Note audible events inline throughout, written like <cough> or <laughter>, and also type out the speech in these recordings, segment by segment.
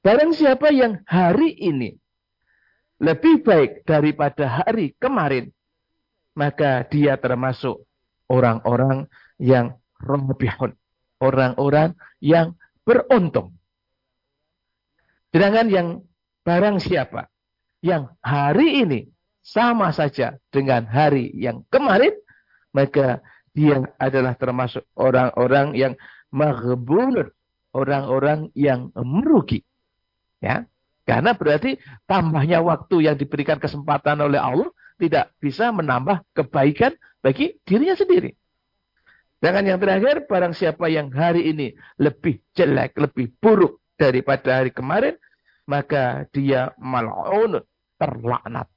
Barang siapa yang hari ini lebih baik daripada hari kemarin, maka dia termasuk orang-orang yang robihun. Orang-orang yang beruntung. Sedangkan yang barang siapa yang hari ini sama saja dengan hari yang kemarin, maka dia adalah termasuk orang-orang yang maghbunun, orang-orang yang merugi. Ya. Karena berarti tambahnya waktu yang diberikan kesempatan oleh Allah tidak bisa menambah kebaikan bagi dirinya sendiri. Dengan yang terakhir, barang siapa yang hari ini lebih jelek, lebih buruk daripada hari kemarin, maka dia mal'un, terlaknat.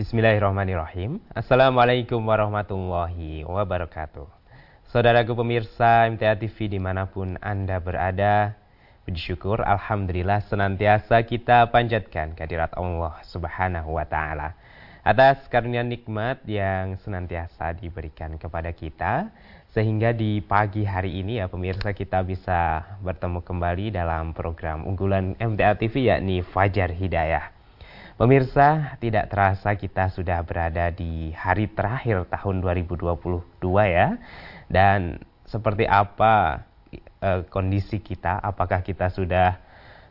Bismillahirrahmanirrahim. Assalamualaikum warahmatullahi wabarakatuh. Saudaraku pemirsa MTA TV di mana pun Anda berada, puji syukur Alhamdulillah senantiasa kita panjatkan kehadirat Allah Subhanahu wa Ta'ala atas karunia nikmat yang senantiasa diberikan kepada kita sehingga di pagi hari ini ya pemirsa kita bisa bertemu kembali dalam program unggulan MTA TV yakni Fajar Hidayah. Pemirsa, tidak terasa kita sudah berada di hari terakhir tahun 2022 ya. Dan seperti apa e, kondisi kita? Apakah kita sudah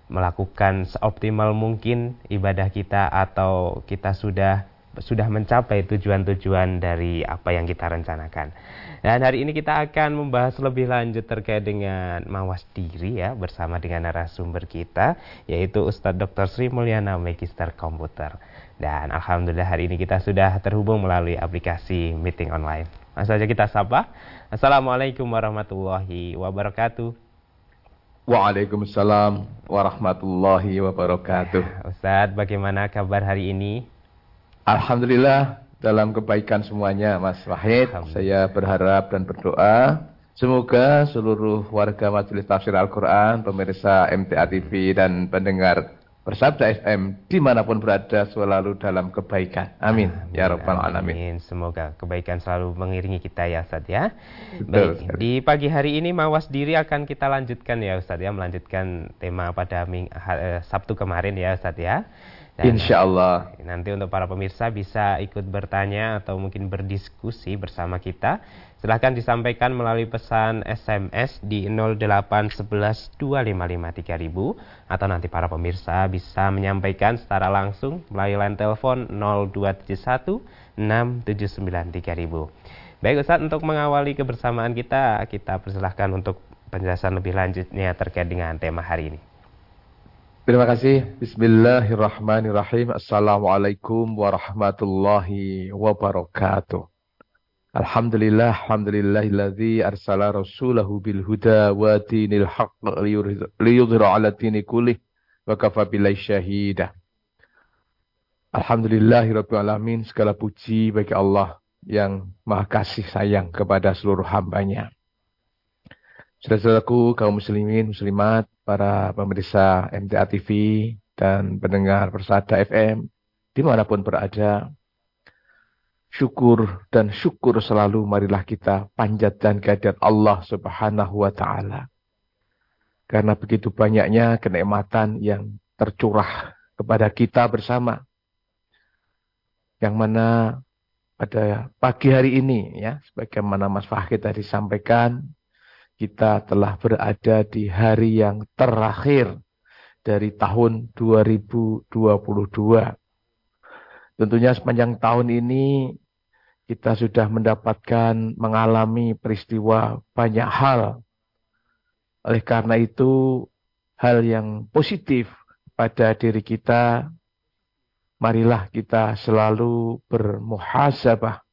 melakukan seoptimal mungkin ibadah kita atau kita sudah sudah mencapai tujuan-tujuan dari apa yang kita rencanakan. Dan hari ini kita akan membahas lebih lanjut terkait dengan mawas diri ya bersama dengan narasumber kita yaitu Ustadz Dr. Sri Mulyana Magister Komputer. Dan alhamdulillah hari ini kita sudah terhubung melalui aplikasi meeting online. Langsung saja kita sapa. Assalamualaikum warahmatullahi wabarakatuh. Waalaikumsalam warahmatullahi wabarakatuh. Ustadz, bagaimana kabar hari ini? Alhamdulillah dalam kebaikan semuanya Mas Wahid. Saya berharap dan berdoa semoga seluruh warga Majelis Tafsir Al-Quran, pemirsa MTA TV dan pendengar Bersabda FM di mana pun berada selalu dalam kebaikan. Amin. amin ya Rabbal Alamin. Amin. Semoga kebaikan selalu mengiringi kita ya Ustaz ya. Betul, Baik, di pagi hari ini mawas diri akan kita lanjutkan ya Ustaz ya. Melanjutkan tema pada ming, ha, Sabtu kemarin ya Ustaz ya. Dan Insya Allah. Nanti untuk para pemirsa bisa ikut bertanya atau mungkin berdiskusi bersama kita. Silahkan disampaikan melalui pesan SMS di 0811 255 atau nanti para pemirsa bisa menyampaikan secara langsung melalui line telepon 0271 679 Baik Ustaz, untuk mengawali kebersamaan kita, kita persilahkan untuk penjelasan lebih lanjutnya terkait dengan tema hari ini. Terima kasih. Bismillahirrahmanirrahim. Assalamualaikum warahmatullahi wabarakatuh. Alhamdulillah, alhamdulillahilladzi arsala rasulahu bil huda wa dinil haqq liyudhira ala dini kullih wa kafa billahi syahida. Alhamdulillahirabbil alamin. Segala puji bagi Allah yang Maha Kasih sayang kepada seluruh hambanya. Saudara-saudaraku kaum muslimin, muslimat, para pemirsa MTA TV dan pendengar Persada FM di mana pun berada. Syukur dan syukur selalu marilah kita panjatkan kehadiran Allah subhanahu wa ta'ala. Karena begitu banyaknya kenikmatan yang tercurah kepada kita bersama. Yang mana pada pagi hari ini ya, sebagaimana Mas Fahid tadi sampaikan, kita telah berada di hari yang terakhir dari tahun 2022. Tentunya sepanjang tahun ini kita sudah mendapatkan mengalami peristiwa banyak hal. Oleh karena itu, hal yang positif pada diri kita, marilah kita selalu bermuhasabah,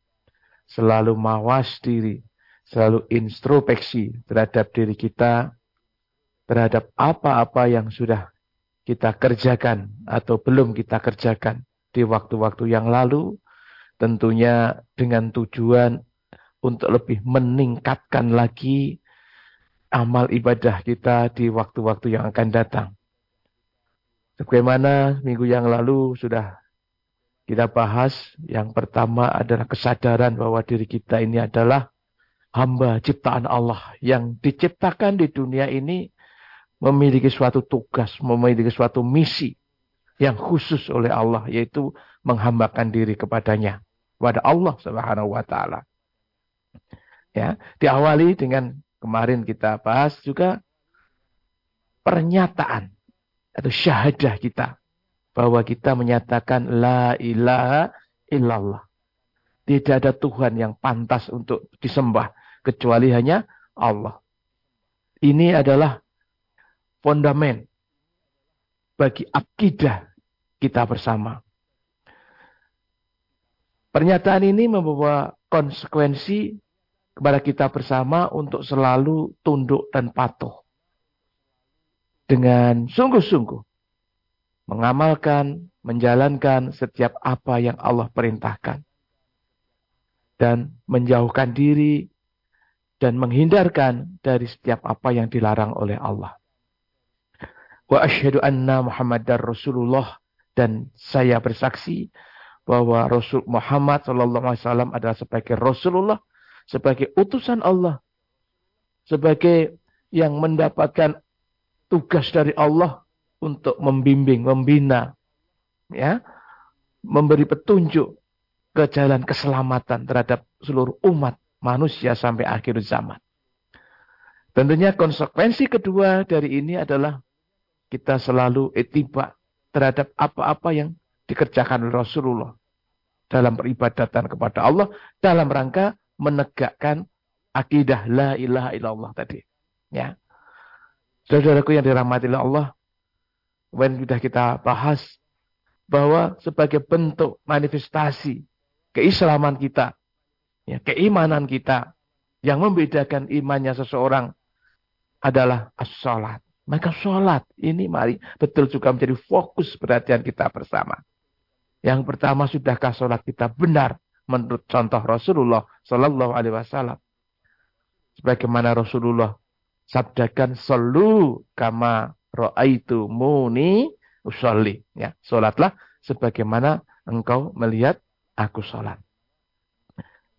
selalu mawas diri, selalu introspeksi terhadap diri kita, terhadap apa-apa yang sudah kita kerjakan atau belum kita kerjakan di waktu-waktu yang lalu, tentunya dengan tujuan untuk lebih meningkatkan lagi amal ibadah kita di waktu-waktu yang akan datang. Sebagaimana minggu yang lalu sudah kita bahas, yang pertama adalah kesadaran bahwa diri kita ini adalah hamba ciptaan Allah yang diciptakan di dunia ini memiliki suatu tugas, memiliki suatu misi yang khusus oleh Allah yaitu menghambakan diri kepadanya kepada Allah Subhanahu wa taala. Ya, diawali dengan kemarin kita bahas juga pernyataan atau syahadah kita bahwa kita menyatakan la ilaha illallah. Tidak ada Tuhan yang pantas untuk disembah kecuali hanya Allah. Ini adalah fondamen bagi akidah kita bersama. Pernyataan ini membawa konsekuensi kepada kita bersama untuk selalu tunduk dan patuh dengan sungguh-sungguh mengamalkan, menjalankan setiap apa yang Allah perintahkan dan menjauhkan diri dan menghindarkan dari setiap apa yang dilarang oleh Allah. Wa asyhadu anna Muhammadar Rasulullah dan saya bersaksi bahwa Rasul Muhammad sallallahu alaihi wasallam adalah sebagai Rasulullah, sebagai utusan Allah, sebagai yang mendapatkan tugas dari Allah untuk membimbing, membina, ya, memberi petunjuk ke jalan keselamatan terhadap seluruh umat manusia sampai akhir zaman. Tentunya konsekuensi kedua dari ini adalah kita selalu etiba terhadap apa-apa yang dikerjakan Rasulullah dalam peribadatan kepada Allah dalam rangka menegakkan akidah la ilaha illallah tadi. Ya. Saudaraku yang dirahmati Allah, when sudah kita bahas bahwa sebagai bentuk manifestasi keislaman kita, ya, keimanan kita yang membedakan imannya seseorang adalah as-salat. Maka sholat ini mari betul juga menjadi fokus perhatian kita bersama. Yang pertama, sudahkah sholat kita benar menurut contoh Rasulullah Sallallahu Alaihi Wasallam? Sebagaimana Rasulullah sabdakan solu kama ro'aitu muni usolli. Ya, solatlah sebagaimana engkau melihat aku solat.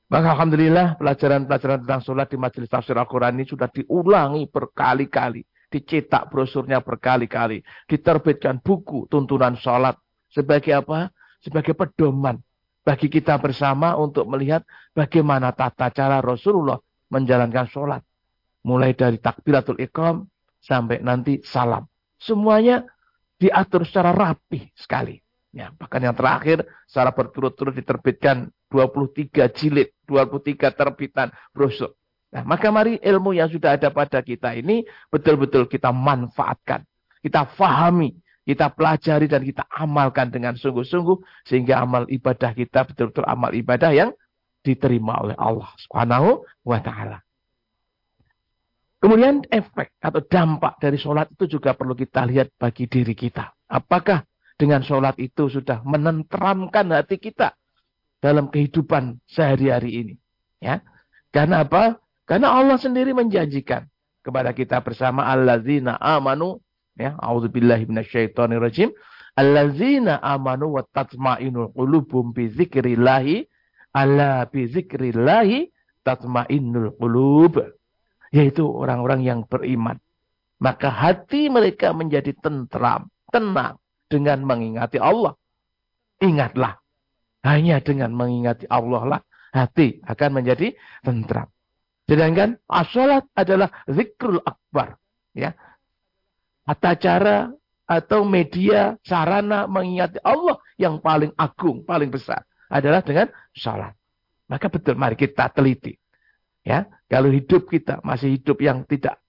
Maka Alhamdulillah pelajaran-pelajaran tentang solat di majelis tafsir Al-Quran ini sudah diulangi berkali-kali. Dicetak brosurnya berkali-kali. Diterbitkan buku tuntunan solat. Sebagai apa? Sebagai pedoman. Bagi kita bersama untuk melihat bagaimana tata cara Rasulullah menjalankan solat mulai dari takbiratul ikram sampai nanti salam. Semuanya diatur secara rapi sekali. Ya, bahkan yang terakhir secara berturut-turut diterbitkan 23 jilid, 23 terbitan brosur. Nah, maka mari ilmu yang sudah ada pada kita ini betul-betul kita manfaatkan. Kita fahami, kita pelajari dan kita amalkan dengan sungguh-sungguh sehingga amal ibadah kita betul-betul amal ibadah yang diterima oleh Allah Subhanahu wa taala. Kemudian efek atau dampak dari sholat itu juga perlu kita lihat bagi diri kita. Apakah dengan sholat itu sudah menenteramkan hati kita dalam kehidupan sehari-hari ini? Ya, Karena apa? Karena Allah sendiri menjanjikan kepada kita bersama allazina amanu ya auzubillahi minasyaitonirrajim allazina amanu wa tatmainul qulubum bi dzikrillah alla bi dzikrillah tatmainul qulub yaitu orang-orang yang beriman. Maka hati mereka menjadi tentram, tenang dengan mengingati Allah. Ingatlah, hanya dengan mengingati Allah lah hati akan menjadi tentram. Sedangkan asolat adalah zikrul akbar. Ya. Tata cara atau media sarana mengingati Allah yang paling agung, paling besar adalah dengan salat. Maka betul mari kita teliti. Ya, kalau hidup kita masih hidup yang tidak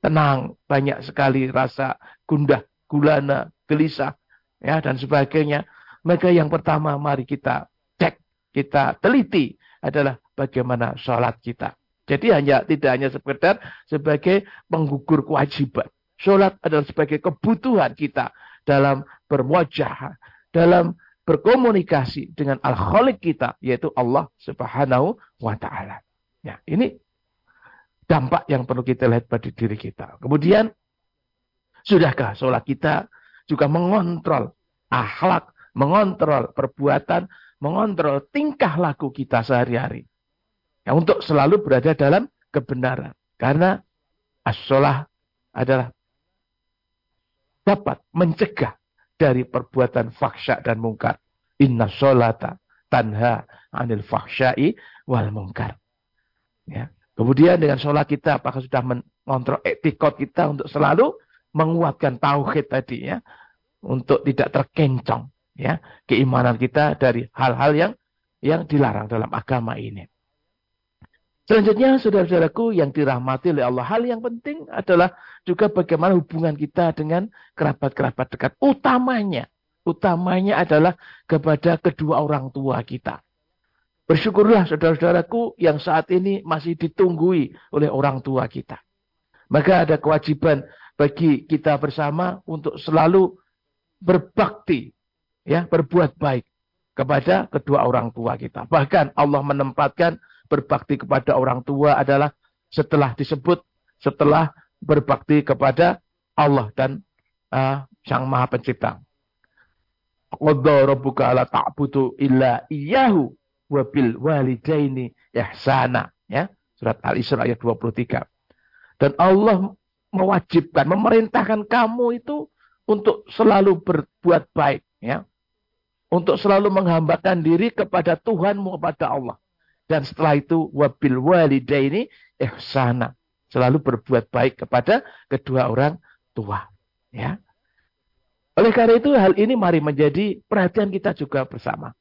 tenang, banyak sekali rasa gundah, gulana, gelisah, ya dan sebagainya. Maka yang pertama mari kita cek, kita teliti adalah bagaimana sholat kita. Jadi hanya tidak hanya sekedar sebagai penggugur kewajiban. Sholat adalah sebagai kebutuhan kita dalam berwajah, dalam berkomunikasi dengan al-khaliq kita, yaitu Allah subhanahu wa ta'ala. Ya, ini dampak yang perlu kita lihat pada diri kita. Kemudian, sudahkah sholat kita juga mengontrol akhlak, mengontrol perbuatan, mengontrol tingkah laku kita sehari-hari. Ya, untuk selalu berada dalam kebenaran. Karena as-sholah adalah dapat mencegah dari perbuatan faksa dan mungkar. Inna sholata tanha anil fahsyai wal mungkar. Ya. Kemudian dengan sholat kita apakah sudah mengontrol etikot kita untuk selalu menguatkan tauhid tadi ya. Untuk tidak terkencong ya keimanan kita dari hal-hal yang yang dilarang dalam agama ini. Selanjutnya, saudara-saudaraku yang dirahmati oleh Allah, hal yang penting adalah juga bagaimana hubungan kita dengan kerabat-kerabat dekat. Utamanya, utamanya adalah kepada kedua orang tua kita. Bersyukurlah saudara-saudaraku yang saat ini masih ditunggui oleh orang tua kita. Maka ada kewajiban bagi kita bersama untuk selalu berbakti, ya, berbuat baik kepada kedua orang tua kita. Bahkan Allah menempatkan berbakti kepada orang tua adalah setelah disebut setelah berbakti kepada Allah dan uh, Sang Maha Pencipta. Rabbuka ala ta'budu illa iyyahu wa bil walidaini ya surat Al-Isra ayat 23. Dan Allah mewajibkan memerintahkan kamu itu untuk selalu berbuat baik ya. Untuk selalu menghambakan diri kepada Tuhanmu kepada Allah. Dan setelah itu wabil walidaini ihsana. Selalu berbuat baik kepada kedua orang tua. Ya. Oleh karena itu hal ini mari menjadi perhatian kita juga bersama.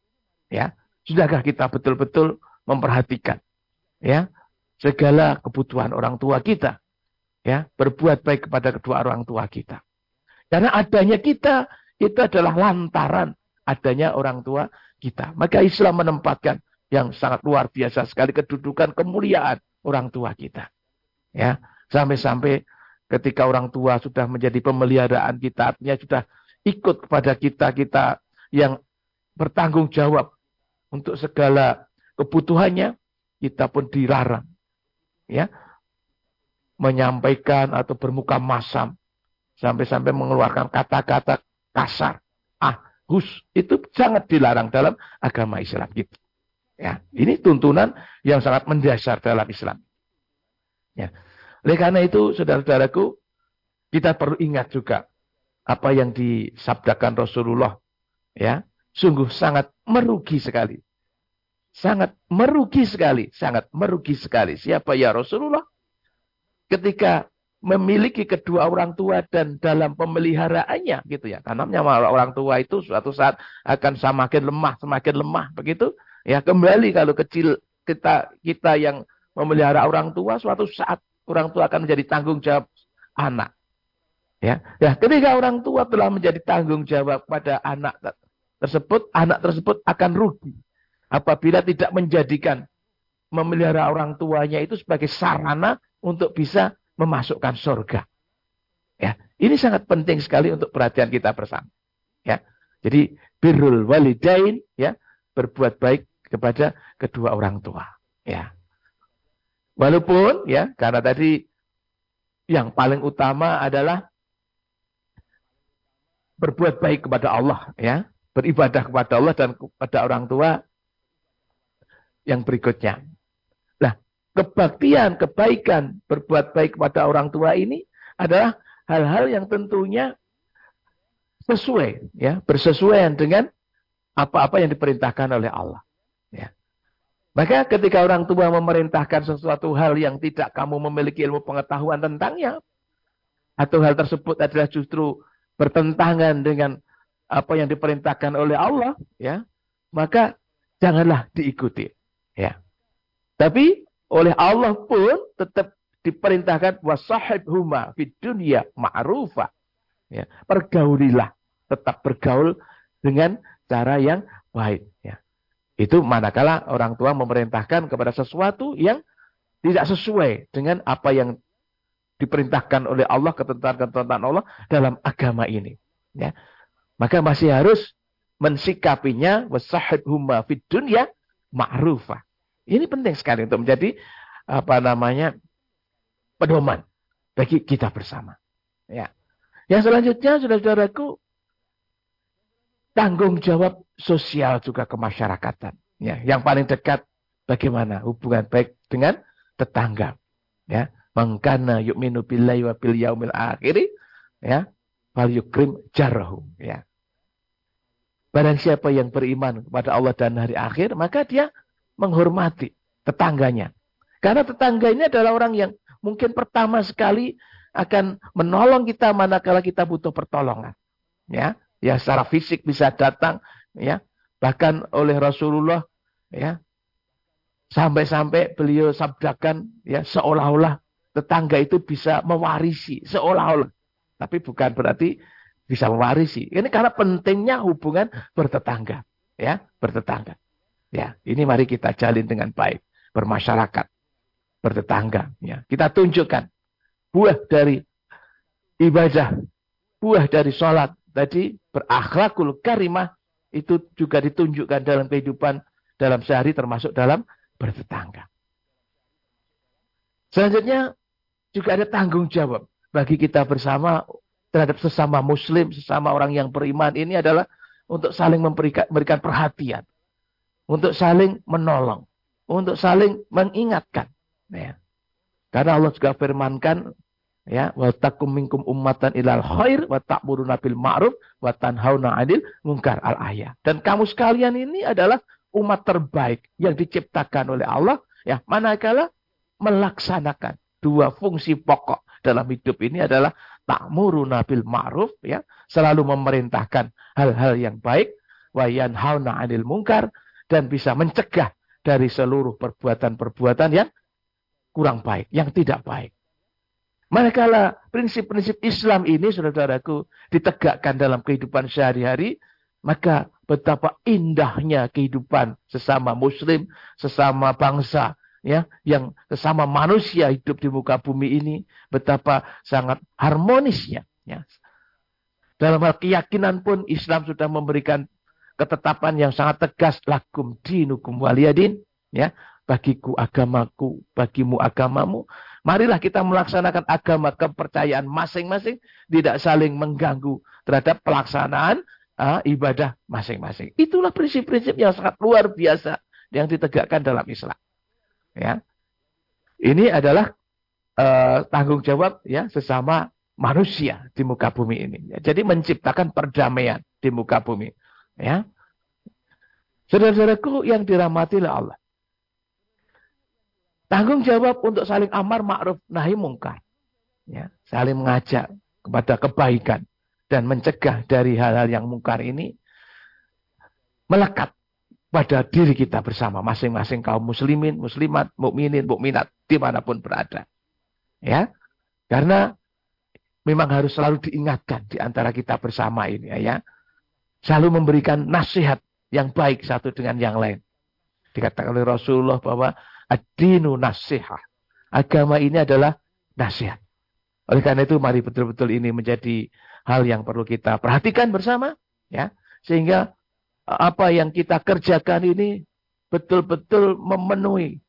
Ya. Sudahkah kita betul-betul memperhatikan ya segala kebutuhan orang tua kita? Ya, berbuat baik kepada kedua orang tua kita. Karena adanya kita itu adalah lantaran adanya orang tua kita. Maka Islam menempatkan yang sangat luar biasa sekali kedudukan kemuliaan orang tua kita. Ya, sampai-sampai ketika orang tua sudah menjadi pemeliharaan kita, artinya sudah ikut kepada kita kita yang bertanggung jawab untuk segala kebutuhannya, kita pun dilarang. Ya, menyampaikan atau bermuka masam sampai-sampai mengeluarkan kata-kata kasar. Ah, hus itu sangat dilarang dalam agama Islam gitu. Ya, ini tuntunan yang sangat mendasar dalam Islam. Ya. Oleh karena itu, saudara-saudaraku, kita perlu ingat juga apa yang disabdakan Rasulullah. Ya, sungguh sangat merugi sekali. Sangat merugi sekali, sangat merugi sekali. Siapa ya Rasulullah? Ketika memiliki kedua orang tua dan dalam pemeliharaannya gitu ya. Karena orang tua itu suatu saat akan semakin lemah, semakin lemah begitu. Ya kembali kalau kecil kita kita yang memelihara orang tua suatu saat orang tua akan menjadi tanggung jawab anak. Ya, ya ketika orang tua telah menjadi tanggung jawab pada anak tersebut, anak tersebut akan rugi apabila tidak menjadikan memelihara orang tuanya itu sebagai sarana untuk bisa memasukkan surga. Ya, ini sangat penting sekali untuk perhatian kita bersama. Ya. Jadi birrul walidain ya, berbuat baik kepada kedua orang tua. Ya. Walaupun ya karena tadi yang paling utama adalah berbuat baik kepada Allah ya, beribadah kepada Allah dan kepada orang tua yang berikutnya. Kebaktian, kebaikan, berbuat baik kepada orang tua ini adalah hal-hal yang tentunya sesuai ya, bersesuaian dengan apa-apa yang diperintahkan oleh Allah. Ya. Maka ketika orang tua memerintahkan sesuatu hal yang tidak kamu memiliki ilmu pengetahuan tentangnya, atau hal tersebut adalah justru bertentangan dengan apa yang diperintahkan oleh Allah, ya, maka janganlah diikuti. Ya. Tapi oleh Allah pun tetap diperintahkan wasahib huma fid dunya ma'rufa. Ya, pergaulilah, tetap bergaul dengan cara yang baik. Ya. Itu manakala orang tua memerintahkan kepada sesuatu yang tidak sesuai dengan apa yang diperintahkan oleh Allah, ketentuan-ketentuan Allah dalam agama ini. Ya. Maka masih harus mensikapinya wasahib huma fid dunya ma'rufah. Ini penting sekali untuk menjadi apa namanya pedoman bagi kita bersama. Ya. Yang selanjutnya, saudara-saudaraku, tanggung jawab sosial juga kemasyarakatan. Ya, yang paling dekat bagaimana hubungan baik dengan tetangga. Ya, mangkana yu'minu billahi wa bil yaumil akhiri ya, fal yukrim jarahu ya. Barang siapa yang beriman kepada Allah dan hari akhir, maka dia menghormati tetangganya. Karena tetangga ini adalah orang yang mungkin pertama sekali akan menolong kita manakala kita butuh pertolongan. Ya, ya secara fisik bisa datang, ya. Bahkan oleh Rasulullah, ya, sampai-sampai beliau sabdakan, ya, seolah-olah tetangga itu bisa mewarisi, seolah-olah. Tapi bukan berarti bisa mewarisi. Ini karena pentingnya hubungan bertetangga, ya, bertetangga. Ya, ini mari kita jalin dengan baik, bermasyarakat, bertetangga, ya. Kita tunjukkan buah dari ibadah, buah dari sholat, tadi berakhlakul karimah itu juga ditunjukkan dalam kehidupan dalam sehari termasuk dalam bertetangga. Selanjutnya juga ada tanggung jawab bagi kita bersama terhadap sesama muslim, sesama orang yang beriman ini adalah untuk saling memberikan, memberikan perhatian. Untuk saling menolong. Untuk saling mengingatkan. Ya. Karena Allah juga firmankan ya wa minkum ummatan ilal khair wa ta'muruna bil ma'ruf wa tanhauna 'anil munkar al ayat. Dan kamu sekalian ini adalah umat terbaik yang diciptakan oleh Allah ya manakala melaksanakan dua fungsi pokok dalam hidup ini adalah ta'muruna bil ma'ruf ya, selalu memerintahkan hal-hal yang baik wa yanhauna 'anil munkar dan bisa mencegah dari seluruh perbuatan-perbuatan yang kurang baik, yang tidak baik. Manakala prinsip-prinsip Islam ini, saudaraku, ditegakkan dalam kehidupan sehari-hari, maka betapa indahnya kehidupan sesama muslim, sesama bangsa, ya yang sesama manusia hidup di muka bumi ini betapa sangat harmonisnya ya. Dalam hal keyakinan pun Islam sudah memberikan ketetapan yang sangat tegas lakum dinukum waliyadin ya bagiku agamaku bagimu agamamu marilah kita melaksanakan agama kepercayaan masing-masing tidak saling mengganggu terhadap pelaksanaan uh, ibadah masing-masing itulah prinsip-prinsip yang sangat luar biasa yang ditegakkan dalam Islam Ya. Ini adalah uh, tanggung jawab ya sesama manusia di muka bumi ini. Ya, jadi menciptakan perdamaian di muka bumi. Ya. Saudara-saudaraku yang dirahmati oleh Allah. Tanggung jawab untuk saling amar ma'ruf nahi mungkar. Ya, saling mengajak kepada kebaikan dan mencegah dari hal-hal yang mungkar ini melekat pada diri kita bersama masing-masing kaum muslimin, muslimat, mukminin, mukminat di mana pun berada. Ya, karena memang harus selalu diingatkan di antara kita bersama ini ya. Selalu memberikan nasihat yang baik satu dengan yang lain. Dikatakan oleh Rasulullah bahwa ad-dinu nasihah. Agama ini adalah nasihat. Oleh karena itu mari betul-betul ini menjadi hal yang perlu kita perhatikan bersama ya sehingga apa yang kita kerjakan ini betul-betul memenuhi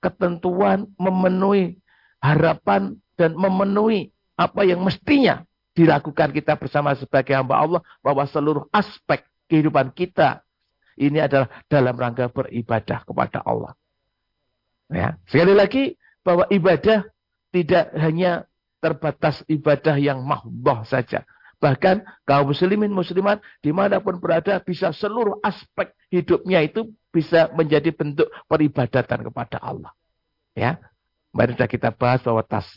ketentuan, memenuhi harapan dan memenuhi apa yang mestinya dilakukan kita bersama sebagai hamba Allah bahwa seluruh aspek kehidupan kita ini adalah dalam rangka beribadah kepada Allah. Ya, sekali lagi bahwa ibadah tidak hanya terbatas ibadah yang mahdoh saja, Bahkan kaum muslimin muslimat di mana pun berada bisa seluruh aspek hidupnya itu bisa menjadi bentuk peribadatan kepada Allah. Ya, Mari kita bahas bahwa tas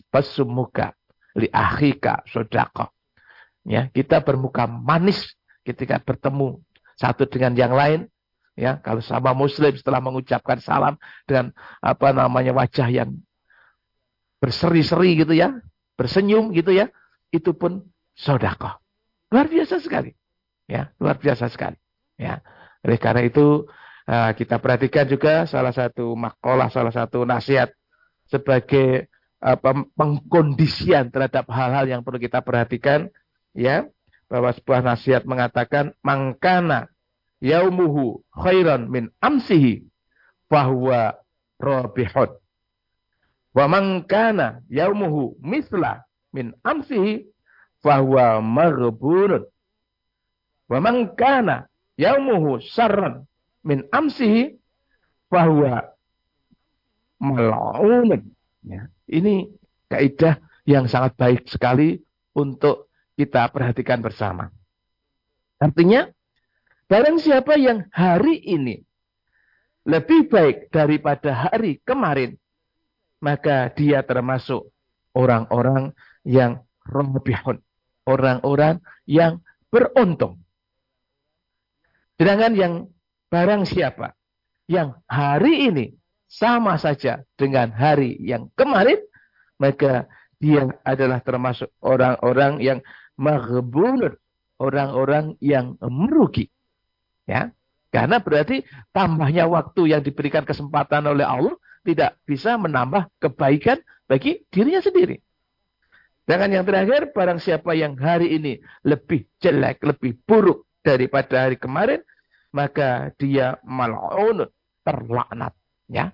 muka li akhika sodako. Ya, kita bermuka manis ketika bertemu satu dengan yang lain. Ya, kalau sama muslim setelah mengucapkan salam dengan apa namanya wajah yang berseri-seri gitu ya, bersenyum gitu ya, itu pun sodakoh. Luar biasa sekali. Ya, luar biasa sekali. Ya. Oleh karena itu uh, kita perhatikan juga salah satu makalah, salah satu nasihat sebagai uh, pengkondisian terhadap hal-hal yang perlu kita perhatikan ya bahwa sebuah nasihat mengatakan mangkana yaumuhu khairan min amsihi bahwa robihun wa mangkana yaumuhu misla min amsihi fahuwa maghbunun. Wa man kana yaumuhu sarran min amsihi bahwa mal'unun. Ya. Ini kaidah yang sangat baik sekali untuk kita perhatikan bersama. Artinya, barang siapa yang hari ini lebih baik daripada hari kemarin, maka dia termasuk orang-orang yang robihun. Orang-orang yang beruntung. Sedangkan yang barang siapa yang hari ini sama saja dengan hari yang kemarin, maka dia adalah termasuk orang-orang yang maghbunun, orang-orang yang merugi. Ya. Karena berarti tambahnya waktu yang diberikan kesempatan oleh Allah tidak bisa menambah kebaikan bagi dirinya sendiri. Dengan yang terakhir, barang siapa yang hari ini lebih jelek, lebih buruk daripada hari kemarin, maka dia mal'unun, terlaknat. Ya.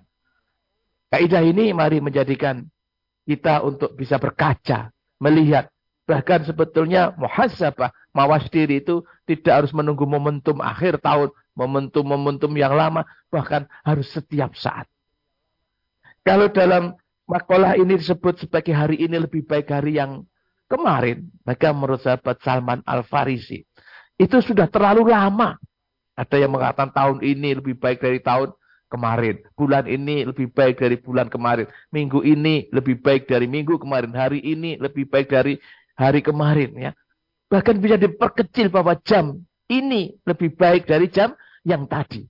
Kaidah ini mari menjadikan kita untuk bisa berkaca, melihat. Bahkan sebetulnya muhasabah, mawas diri itu tidak harus menunggu momentum akhir tahun, momentum-momentum yang lama, bahkan harus setiap saat. Kalau dalam makalah ini disebut sebagai hari ini lebih baik hari yang kemarin. Maka menurut sahabat Salman Al-Farisi. Itu sudah terlalu lama. Ada yang mengatakan tahun ini lebih baik dari tahun kemarin. Bulan ini lebih baik dari bulan kemarin. Minggu ini lebih baik dari minggu kemarin. Hari ini lebih baik dari hari kemarin. ya Bahkan bisa diperkecil bahwa jam ini lebih baik dari jam yang tadi.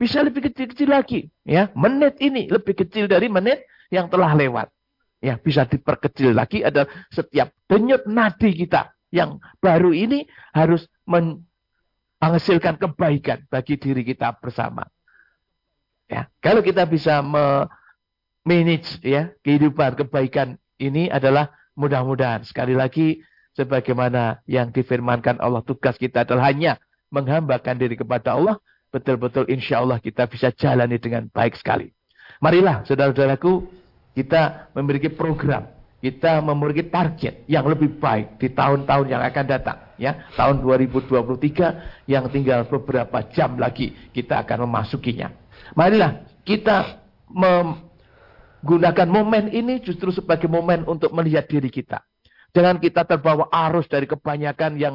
Bisa lebih kecil-kecil lagi. ya Menit ini lebih kecil dari menit yang telah lewat. Ya, bisa diperkecil lagi adalah setiap denyut nadi kita yang baru ini harus menghasilkan kebaikan bagi diri kita bersama. Ya, kalau kita bisa manage ya kehidupan kebaikan ini adalah mudah-mudahan sekali lagi sebagaimana yang difirmankan Allah tugas kita adalah hanya menghambakan diri kepada Allah betul-betul insya Allah kita bisa jalani dengan baik sekali. Marilah saudara-saudaraku kita memiliki program, kita memiliki target yang lebih baik di tahun-tahun yang akan datang. Ya, tahun 2023 yang tinggal beberapa jam lagi kita akan memasukinya. Marilah kita menggunakan momen ini justru sebagai momen untuk melihat diri kita. Jangan kita terbawa arus dari kebanyakan yang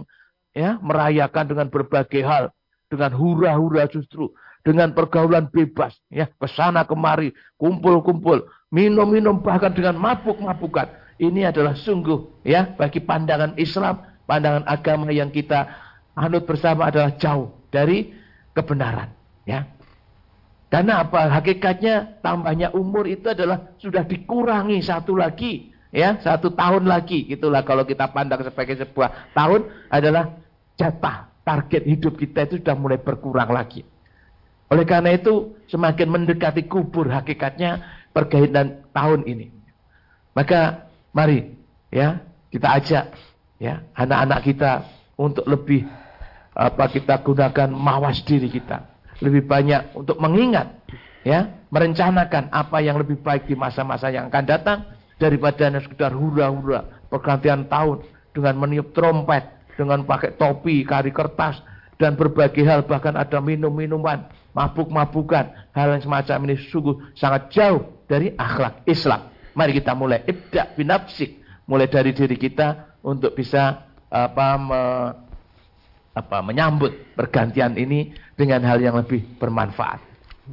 ya merayakan dengan berbagai hal, dengan hura-hura justru, dengan pergaulan bebas, ya ke sana kemari, kumpul-kumpul, minum-minum bahkan dengan mabuk-mabukan. Ini adalah sungguh ya bagi pandangan Islam, pandangan agama yang kita anut bersama adalah jauh dari kebenaran, ya. Karena apa? Hakikatnya tambahnya umur itu adalah sudah dikurangi satu lagi, ya, satu tahun lagi. Itulah kalau kita pandang sebagai sebuah tahun adalah jatah target hidup kita itu sudah mulai berkurang lagi. Oleh karena itu semakin mendekati kubur hakikatnya pergaulan tahun ini. Maka mari ya kita ajak ya anak-anak kita untuk lebih apa kita gunakan mawas diri kita lebih banyak untuk mengingat ya merencanakan apa yang lebih baik di masa-masa yang akan datang daripada hanya sekedar hura-hura pergantian tahun dengan meniup trompet dengan pakai topi kari kertas dan berbagai hal bahkan ada minum-minuman mabuk-mabukan hal yang semacam ini sungguh sangat jauh dari akhlak Islam. Mari kita mulai ibda binafsik mulai dari diri kita untuk bisa apa me, apa menyambut pergantian ini dengan hal yang lebih bermanfaat.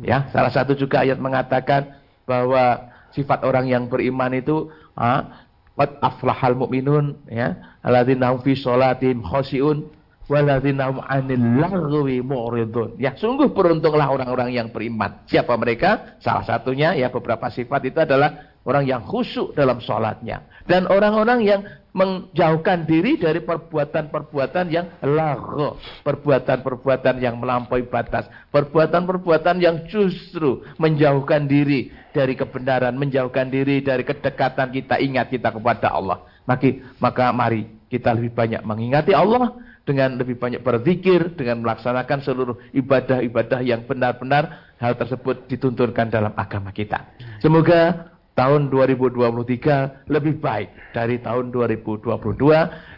Ya salah satu juga ayat mengatakan bahwa sifat orang yang beriman itu ah, Qad aflahal mu'minun ya alladzina fi sholatihim khashi'un waladzinahum 'anil lagwi mu'ridun. Ya, sungguh beruntunglah orang-orang yang beriman. Siapa mereka? Salah satunya ya beberapa sifat itu adalah orang yang khusyuk dalam sholatnya dan orang-orang yang menjauhkan diri dari perbuatan-perbuatan yang lagu, perbuatan-perbuatan yang melampaui batas, perbuatan-perbuatan yang justru menjauhkan diri dari kebenaran, menjauhkan diri dari kedekatan kita ingat kita kepada Allah. Maka, maka mari kita lebih banyak mengingati Allah, dengan lebih banyak berzikir, dengan melaksanakan seluruh ibadah-ibadah yang benar-benar hal tersebut dituntunkan dalam agama kita. Semoga tahun 2023 lebih baik dari tahun 2022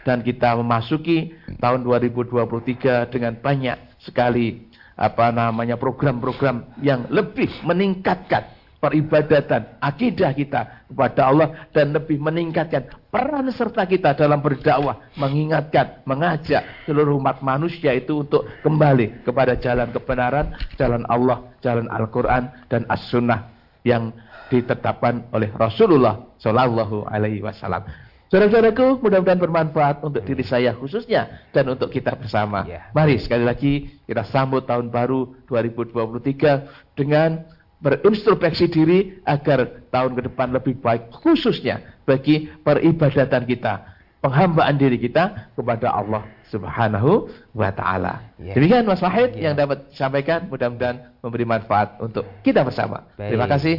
dan kita memasuki tahun 2023 dengan banyak sekali apa namanya program-program yang lebih meningkatkan peribadatan akidah kita kepada Allah dan lebih meningkatkan peran serta kita dalam berdakwah mengingatkan mengajak seluruh umat manusia itu untuk kembali kepada jalan kebenaran jalan Allah jalan Al-Qur'an dan As-Sunnah yang ditetapkan oleh Rasulullah Shallallahu Alaihi Wasallam. Saudara-saudaraku, mudah-mudahan bermanfaat untuk diri saya khususnya dan untuk kita bersama. Ya. Mari sekali lagi kita sambut tahun baru 2023 dengan berintrospeksi diri agar tahun ke depan lebih baik khususnya bagi peribadatan kita, penghambaan diri kita kepada Allah Subhanahu wa taala. Ya. Demikian Mas Wahid ya. yang dapat disampaikan, mudah-mudahan memberi manfaat untuk kita bersama. Baik. Terima kasih.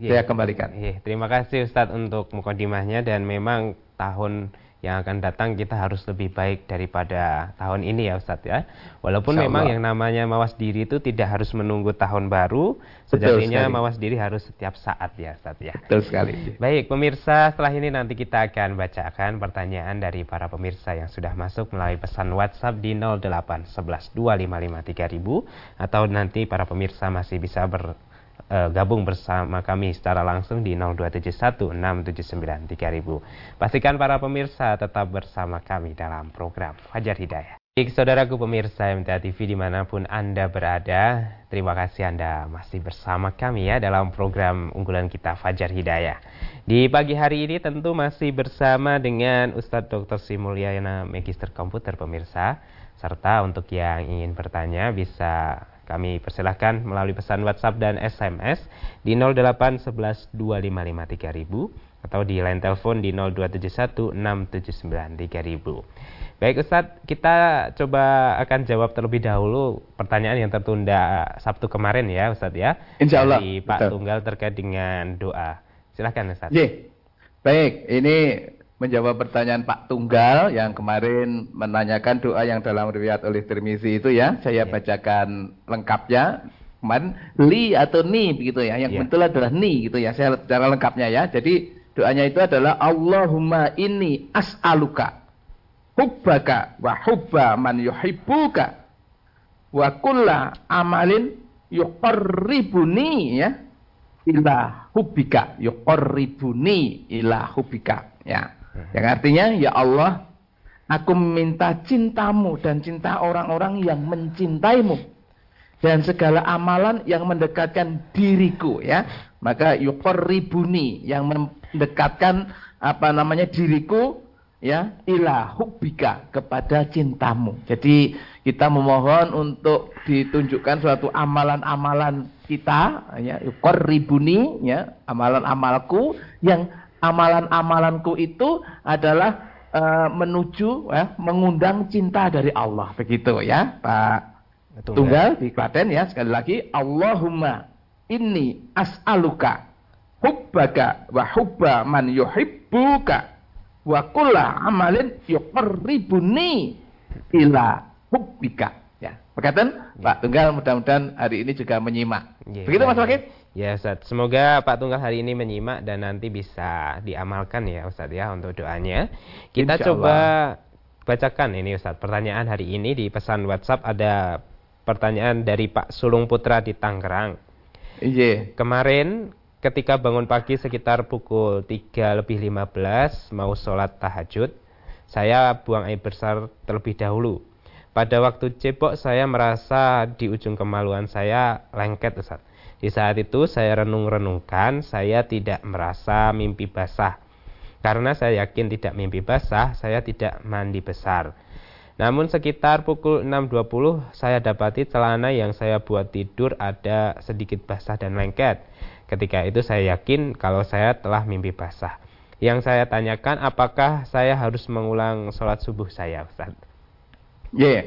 Yeah. Saya kembalikan. Yeah. Terima kasih Ustadz untuk mukadimahnya dan memang tahun yang akan datang kita harus lebih baik daripada tahun ini ya Ustadz ya. Walaupun memang yang namanya mawas diri itu tidak harus menunggu tahun baru, sejatinya mawas diri harus setiap saat ya Ustadz ya. Betul sekali. Baik pemirsa, setelah ini nanti kita akan bacakan pertanyaan dari para pemirsa yang sudah masuk melalui pesan WhatsApp di 0811 255 3000 atau nanti para pemirsa masih bisa ber uh, gabung bersama kami secara langsung di 02716793000. Pastikan para pemirsa tetap bersama kami dalam program Fajar Hidayah. Baik, saudaraku pemirsa MTA TV di mana pun Anda berada, terima kasih Anda masih bersama kami ya dalam program unggulan kita Fajar Hidayah. Di pagi hari ini tentu masih bersama dengan Ustadz Dr. Simulyana Magister Komputer pemirsa, serta untuk yang ingin bertanya bisa kami persilahkan melalui pesan WhatsApp dan SMS di 0811 255 3000 atau di line telepon di 0271 679 3000. Baik Ustadz, kita coba akan jawab terlebih dahulu pertanyaan yang tertunda Sabtu kemarin ya Ustadz ya. Insya Allah. Dari Pak Betul. Tunggal terkait dengan doa. Silahkan Ustadz. Ye. Baik, ini menjawab pertanyaan Pak Tunggal yang kemarin menanyakan doa yang dalam riwayat oleh Tirmizi itu ya. Saya yeah. bacakan lengkapnya. Kemarin li atau ni begitu ya. Yang yeah. betul adalah ni gitu ya. Saya secara lengkapnya ya. Jadi doanya itu adalah Allahumma inni as'aluka hubbaka wa hubba man yuhibbuka wa kulla amalin yuqarribuni ya ila hubbika yuqarribuni ila hubbika ya yang artinya, ya Allah, aku meminta cintamu dan cinta orang-orang yang mencintaimu. Dan segala amalan yang mendekatkan diriku ya. Maka ribuni yang mendekatkan apa namanya diriku ya ila hubbika kepada cintamu. Jadi kita memohon untuk ditunjukkan suatu amalan-amalan kita ya ribuni ya amalan-amalku yang amalan-amalanku itu adalah uh, menuju ya, mengundang cinta dari Allah. Begitu ya Pak Betul, Tunggal ya. di Klaten ya. Sekali lagi Allahumma inni as'aluka hubbaka wa hubba man yuhibbuka wa kulla amalin yuqarribuni ila hubbika. Ya Pak Tunggal mudah-mudahan hari ini juga menyimak. Yeah, begitu Mas Wakil Ya Ustaz, semoga Pak Tunggal hari ini menyimak dan nanti bisa diamalkan ya Ustaz ya untuk doanya. Kita coba bacakan ini Ustaz, pertanyaan hari ini di pesan WhatsApp ada pertanyaan dari Pak Sulung Putra di Tangerang. Iya. Kemarin ketika bangun pagi sekitar pukul 3 lebih 15 mau sholat tahajud, saya buang air besar terlebih dahulu. Pada waktu cebok saya merasa di ujung kemaluan saya lengket Ustaz. Di saat itu saya renung-renungkan, saya tidak merasa mimpi basah. Karena saya yakin tidak mimpi basah, saya tidak mandi besar. Namun sekitar pukul 6.20 saya dapati celana yang saya buat tidur ada sedikit basah dan lengket. Ketika itu saya yakin kalau saya telah mimpi basah. Yang saya tanyakan apakah saya harus mengulang sholat subuh saya Ustaz? Ya, yeah.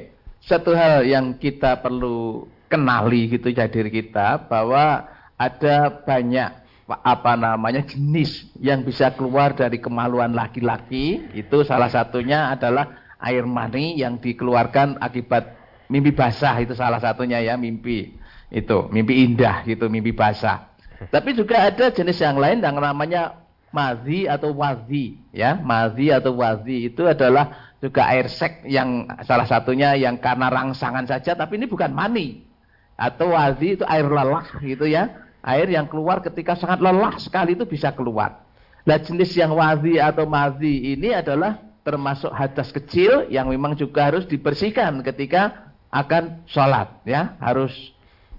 satu hal yang kita perlu kenali gitu ya diri kita bahwa ada banyak apa namanya jenis yang bisa keluar dari kemaluan laki-laki itu salah satunya adalah air mani yang dikeluarkan akibat mimpi basah itu salah satunya ya mimpi itu mimpi indah gitu mimpi basah Tapi juga ada jenis yang lain yang namanya mazi atau wazi, ya. Mazi atau wazi itu adalah juga air sek yang salah satunya yang karena rangsangan saja, tapi ini bukan mani. Atau wazi itu air lelah gitu ya. Air yang keluar ketika sangat lelah sekali itu bisa keluar. Nah jenis yang wazi atau mazi ini adalah termasuk hadas kecil yang memang juga harus dibersihkan ketika akan sholat ya harus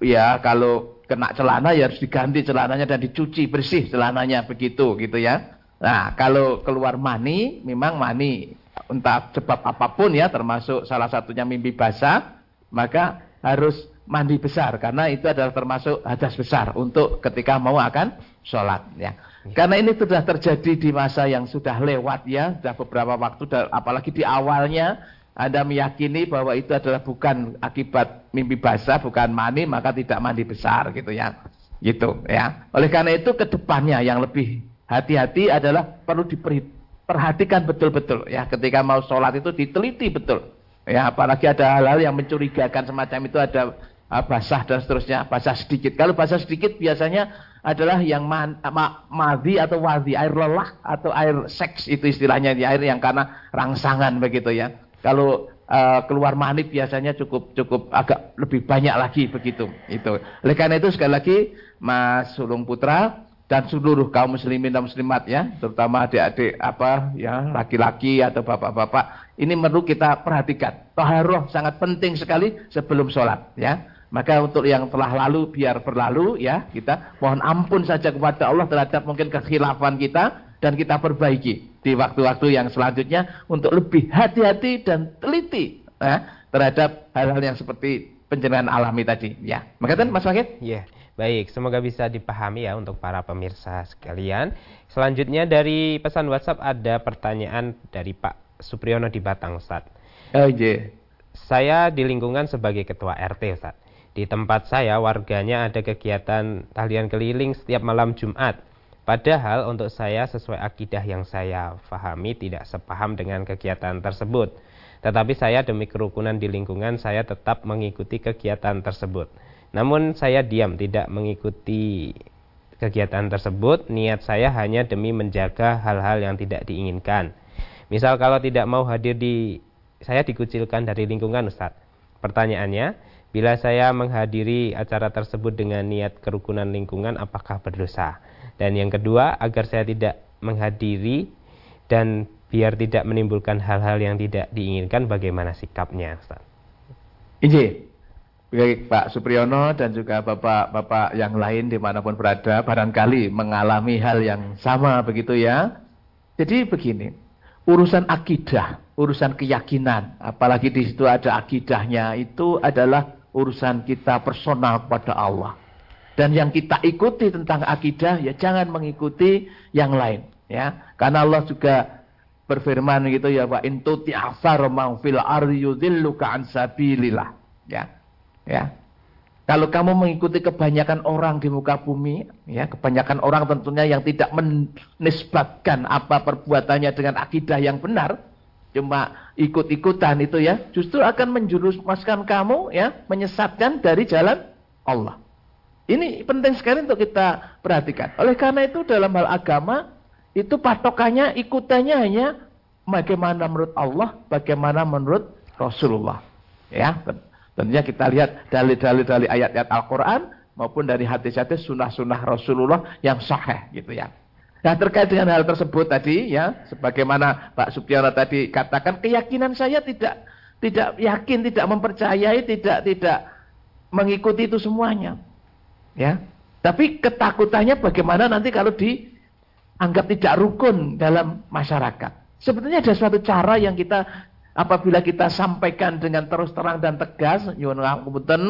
ya kalau kena celana ya harus diganti celananya dan dicuci bersih celananya begitu gitu ya nah kalau keluar mani memang mani entah sebab apa pun ya termasuk salah satunya mimpi basah maka harus mandi besar karena itu adalah termasuk hadas besar untuk ketika mau akan sholat ya karena ini sudah terjadi di masa yang sudah lewat ya, sudah beberapa waktu, apalagi di awalnya Anda meyakini bahwa itu adalah bukan akibat mimpi basah, bukan mani, maka tidak mandi besar gitu ya. Gitu ya. Oleh karena itu ke depannya yang lebih hati-hati adalah perlu diperhatikan betul-betul ya. Ketika mau sholat itu diteliti betul. Ya, apalagi ada hal-hal yang mencurigakan semacam itu ada basah dan seterusnya, basah sedikit. Kalau basah sedikit biasanya adalah yang ma, madhi atau wadhi, air lelah atau air seks itu istilahnya di air yang karena rangsangan begitu ya. Kalau uh, keluar mani biasanya cukup cukup agak lebih banyak lagi begitu. Itu. Oleh karena itu sekali lagi Mas Sulung Putra dan seluruh kaum muslimin dan muslimat ya, terutama adik-adik apa ya, laki-laki atau bapak-bapak, ini perlu kita perhatikan. Taharah sangat penting sekali sebelum sholat ya. Maka untuk yang telah lalu biar berlalu ya kita mohon ampun saja kepada Allah terhadap mungkin kekhilafan kita dan kita perbaiki di waktu-waktu yang selanjutnya untuk lebih hati-hati dan teliti ya, terhadap hal-hal yang seperti penjenengan alami tadi ya. Maka kan Mas Wakil? Iya. Baik, semoga bisa dipahami ya untuk para pemirsa sekalian. Selanjutnya dari pesan WhatsApp ada pertanyaan dari Pak Supriyono di Batang, Ustaz. Oh, iya. Saya di lingkungan sebagai ketua RT, Ustaz. Di tempat saya warganya ada kegiatan tahlilan keliling setiap malam Jumat. Padahal untuk saya sesuai akidah yang saya fahami tidak sepaham dengan kegiatan tersebut. Tetapi saya demi kerukunan di lingkungan saya tetap mengikuti kegiatan tersebut. Namun saya diam tidak mengikuti kegiatan tersebut. Niat saya hanya demi menjaga hal-hal yang tidak diinginkan. Misal kalau tidak mau hadir di saya dikucilkan dari lingkungan Ustaz. Pertanyaannya, Bila saya menghadiri acara tersebut dengan niat kerukunan lingkungan, apakah berdosa? Dan yang kedua, agar saya tidak menghadiri dan biar tidak menimbulkan hal-hal yang tidak diinginkan, bagaimana sikapnya, Ustaz? Baik Pak Supriyono dan juga Bapak-Bapak yang lain di mana pun berada, barangkali mengalami hal yang sama begitu ya. Jadi begini, urusan akidah, urusan keyakinan, apalagi di situ ada akidahnya, itu adalah urusan kita personal kepada Allah. Dan yang kita ikuti tentang akidah ya jangan mengikuti yang lain ya. Karena Allah juga berfirman gitu ya wa in tuti asar fil ardi yudhilluka an sabilillah ya. Ya. Kalau kamu mengikuti kebanyakan orang di muka bumi, ya, kebanyakan orang tentunya yang tidak menisbatkan apa perbuatannya dengan akidah yang benar, cuma ikut-ikutan itu ya, justru akan menjuruskan kamu ya, menyesatkan dari jalan Allah. Ini penting sekali untuk kita perhatikan. Oleh karena itu dalam hal agama itu patokannya ikutannya hanya bagaimana menurut Allah, bagaimana menurut Rasulullah. Ya, tentunya kita lihat dalil-dalil dari ayat-ayat Al-Qur'an maupun dari hadis-hadis sunnah-sunnah Rasulullah yang sahih gitu ya. Nah terkait dengan hal tersebut tadi ya, sebagaimana Pak Supiana tadi katakan, keyakinan saya tidak tidak yakin, tidak mempercayai, tidak tidak mengikuti itu semuanya. Ya. Tapi ketakutannya bagaimana nanti kalau dianggap tidak rukun dalam masyarakat. Sebetulnya ada suatu cara yang kita apabila kita sampaikan dengan terus terang dan tegas, nyuwun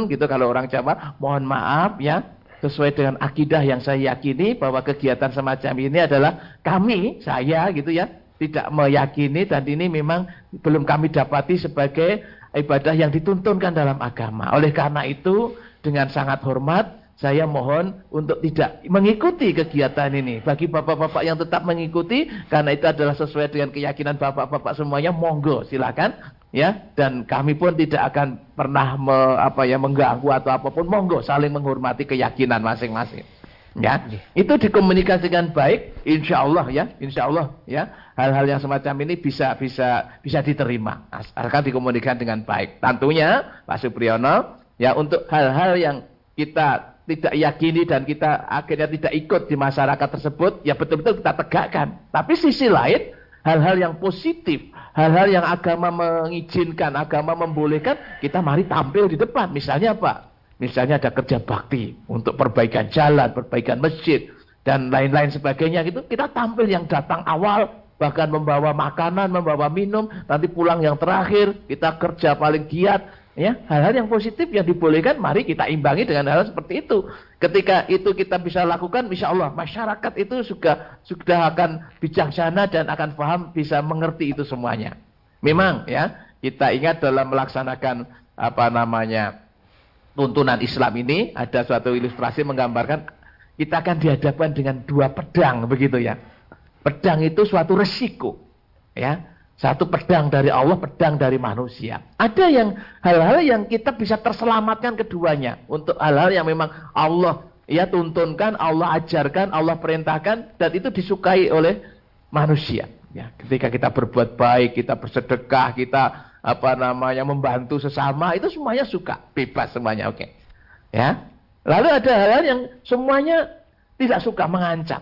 gitu kalau orang Jawa, mohon maaf ya, sesuai dengan akidah yang saya yakini bahwa kegiatan semacam ini adalah kami, saya gitu ya, tidak meyakini dan ini memang belum kami dapati sebagai ibadah yang dituntunkan dalam agama. Oleh karena itu dengan sangat hormat saya mohon untuk tidak mengikuti kegiatan ini. Bagi bapak-bapak yang tetap mengikuti, karena itu adalah sesuai dengan keyakinan bapak-bapak semuanya, monggo silakan. Ya, dan kami pun tidak akan pernah me, apa ya mengganggu atau apa pun. Monggo saling menghormati keyakinan masing-masing. Ya, itu dikomunikasikan baik, insya Allah ya, insya Allah ya, hal-hal yang semacam ini bisa bisa bisa diterima, asalkan dikomunikasikan dengan baik. Tentunya Pak Supriyono, ya untuk hal-hal yang kita tidak yakini dan kita akhirnya tidak ikut di masyarakat tersebut, ya betul-betul kita tegakkan. Tapi sisi lain, hal-hal yang positif, hal-hal yang agama mengizinkan, agama membolehkan, kita mari tampil di depan. Misalnya apa? Misalnya ada kerja bakti untuk perbaikan jalan, perbaikan masjid, dan lain-lain sebagainya gitu. Kita tampil yang datang awal, bahkan membawa makanan, membawa minum, nanti pulang yang terakhir, kita kerja paling giat. Ya, hal-hal yang positif yang dibolehkan, mari kita imbangi dengan hal, -hal seperti itu. Ketika itu kita bisa lakukan, insya Allah masyarakat itu sudah sudah akan bijaksana dan akan paham, bisa mengerti itu semuanya. Memang ya, kita ingat dalam melaksanakan apa namanya tuntunan Islam ini ada suatu ilustrasi menggambarkan kita akan dihadapkan dengan dua pedang begitu ya. Pedang itu suatu resiko ya. Satu pedang dari Allah, pedang dari manusia. Ada yang hal-hal yang kita bisa terselamatkan keduanya untuk hal-hal yang memang Allah ya tuntunkan, Allah ajarkan, Allah perintahkan dan itu disukai oleh manusia. Ya, ketika kita berbuat baik, kita bersedekah, kita apa namanya membantu sesama itu semuanya suka bebas semuanya oke okay. ya lalu ada hal-hal yang semuanya tidak suka mengancam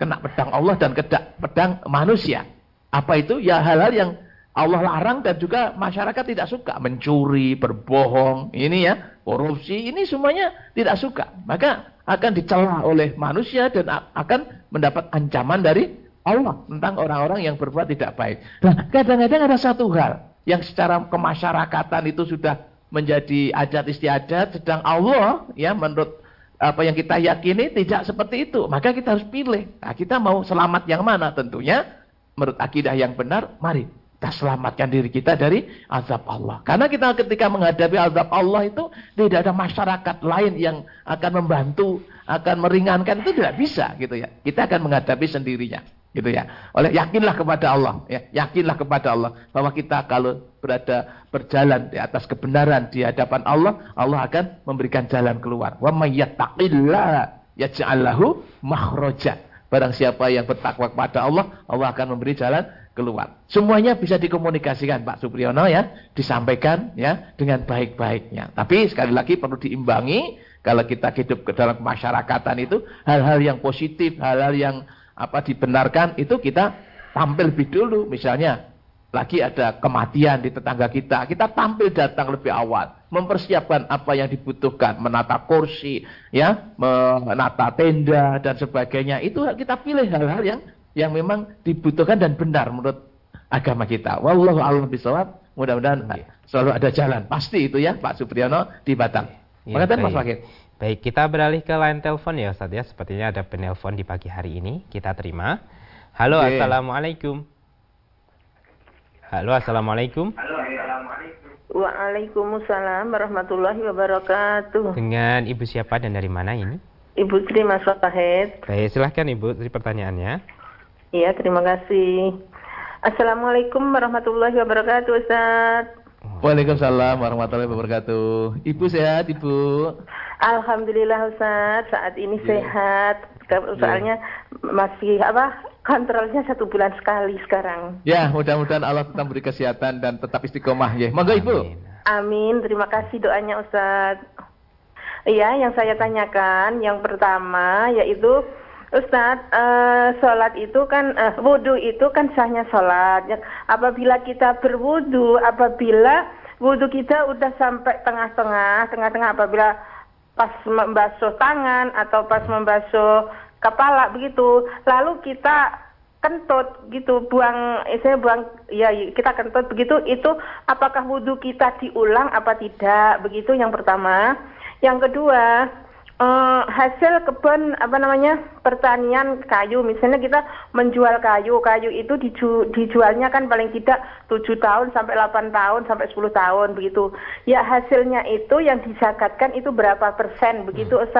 kena pedang Allah dan kedak pedang manusia apa itu ya hal-hal yang Allah larang dan juga masyarakat tidak suka mencuri berbohong ini ya korupsi ini semuanya tidak suka maka akan dicela oleh manusia dan akan mendapat ancaman dari Allah tentang orang-orang yang berbuat tidak baik. Nah, kadang-kadang ada satu hal yang secara kemasyarakatan itu sudah menjadi adat istiadat, sedang Allah ya menurut apa yang kita yakini tidak seperti itu. Maka kita harus pilih. Nah, kita mau selamat yang mana? Tentunya menurut akidah yang benar, mari kita selamatkan diri kita dari azab Allah. Karena kita ketika menghadapi azab Allah itu tidak ada masyarakat lain yang akan membantu, akan meringankan itu tidak bisa gitu ya. Kita akan menghadapi sendirinya gitu ya. Oleh yakinlah kepada Allah, ya, yakinlah kepada Allah bahwa kita kalau berada berjalan di atas kebenaran di hadapan Allah, Allah akan memberikan jalan keluar. Wa may yattaqillah yaj'al lahu makhraja. Barang siapa yang bertakwa kepada Allah, Allah akan memberi jalan keluar. Semuanya bisa dikomunikasikan Pak Supriyono ya, disampaikan ya dengan baik-baiknya. Tapi sekali lagi perlu diimbangi kalau kita hidup ke dalam masyarakatan itu hal-hal yang positif, hal-hal yang apa dibenarkan itu kita tampil lebih dulu misalnya lagi ada kematian di tetangga kita kita tampil datang lebih awal mempersiapkan apa yang dibutuhkan menata kursi ya menata tenda dan sebagainya itu kita pilih hal-hal yang yang memang dibutuhkan dan benar menurut agama kita wallahu a'lam bishawab mudah-mudahan ya. selalu ada jalan pasti itu ya Pak Supriyono di Batang ya, Mas Wakil Baik, kita beralih ke line telepon ya Ustaz ya. Sepertinya ada penelpon di pagi hari ini. Kita terima. Halo, okay. Assalamualaikum. Halo, Assalamualaikum. Halo, Assalamualaikum. Waalaikumsalam warahmatullahi wabarakatuh. Dengan Ibu siapa dan dari mana ini? Ibu Tri Mas Fatahid. Baik, silahkan Ibu, dari pertanyaannya. Iya, terima kasih. Assalamualaikum warahmatullahi wabarakatuh, Ustaz. Waalaikumsalam warahmatullahi wabarakatuh. Ibu sehat, Ibu? Alhamdulillah Ustaz, saat ini yeah. sehat. Soalnya yeah. masih apa? Kontrolnya satu bulan sekali sekarang. Ya, mudah-mudahan Allah tetap beri kesehatan dan tetap istiqomah ya. Monggo Ibu. Amin. Terima kasih doanya Ustaz. Iya, yang saya tanyakan yang pertama yaitu Ustadz, uh, sholat itu kan, uh, wudhu itu kan sahnya sholat. Ya, apabila kita berwudhu, apabila wudhu kita udah sampai tengah-tengah, tengah-tengah apabila pas membasuh tangan atau pas membasuh kepala begitu, lalu kita kentut gitu, buang, eh, saya buang, ya kita kentut begitu, itu apakah wudhu kita diulang apa tidak? Begitu yang pertama. Yang kedua, uh, hasil kebun apa namanya pertanian kayu misalnya kita menjual kayu kayu itu diju, dijualnya kan paling tidak tujuh tahun sampai 8 tahun sampai 10 tahun begitu ya hasilnya itu yang disakatkan itu berapa persen begitu hmm.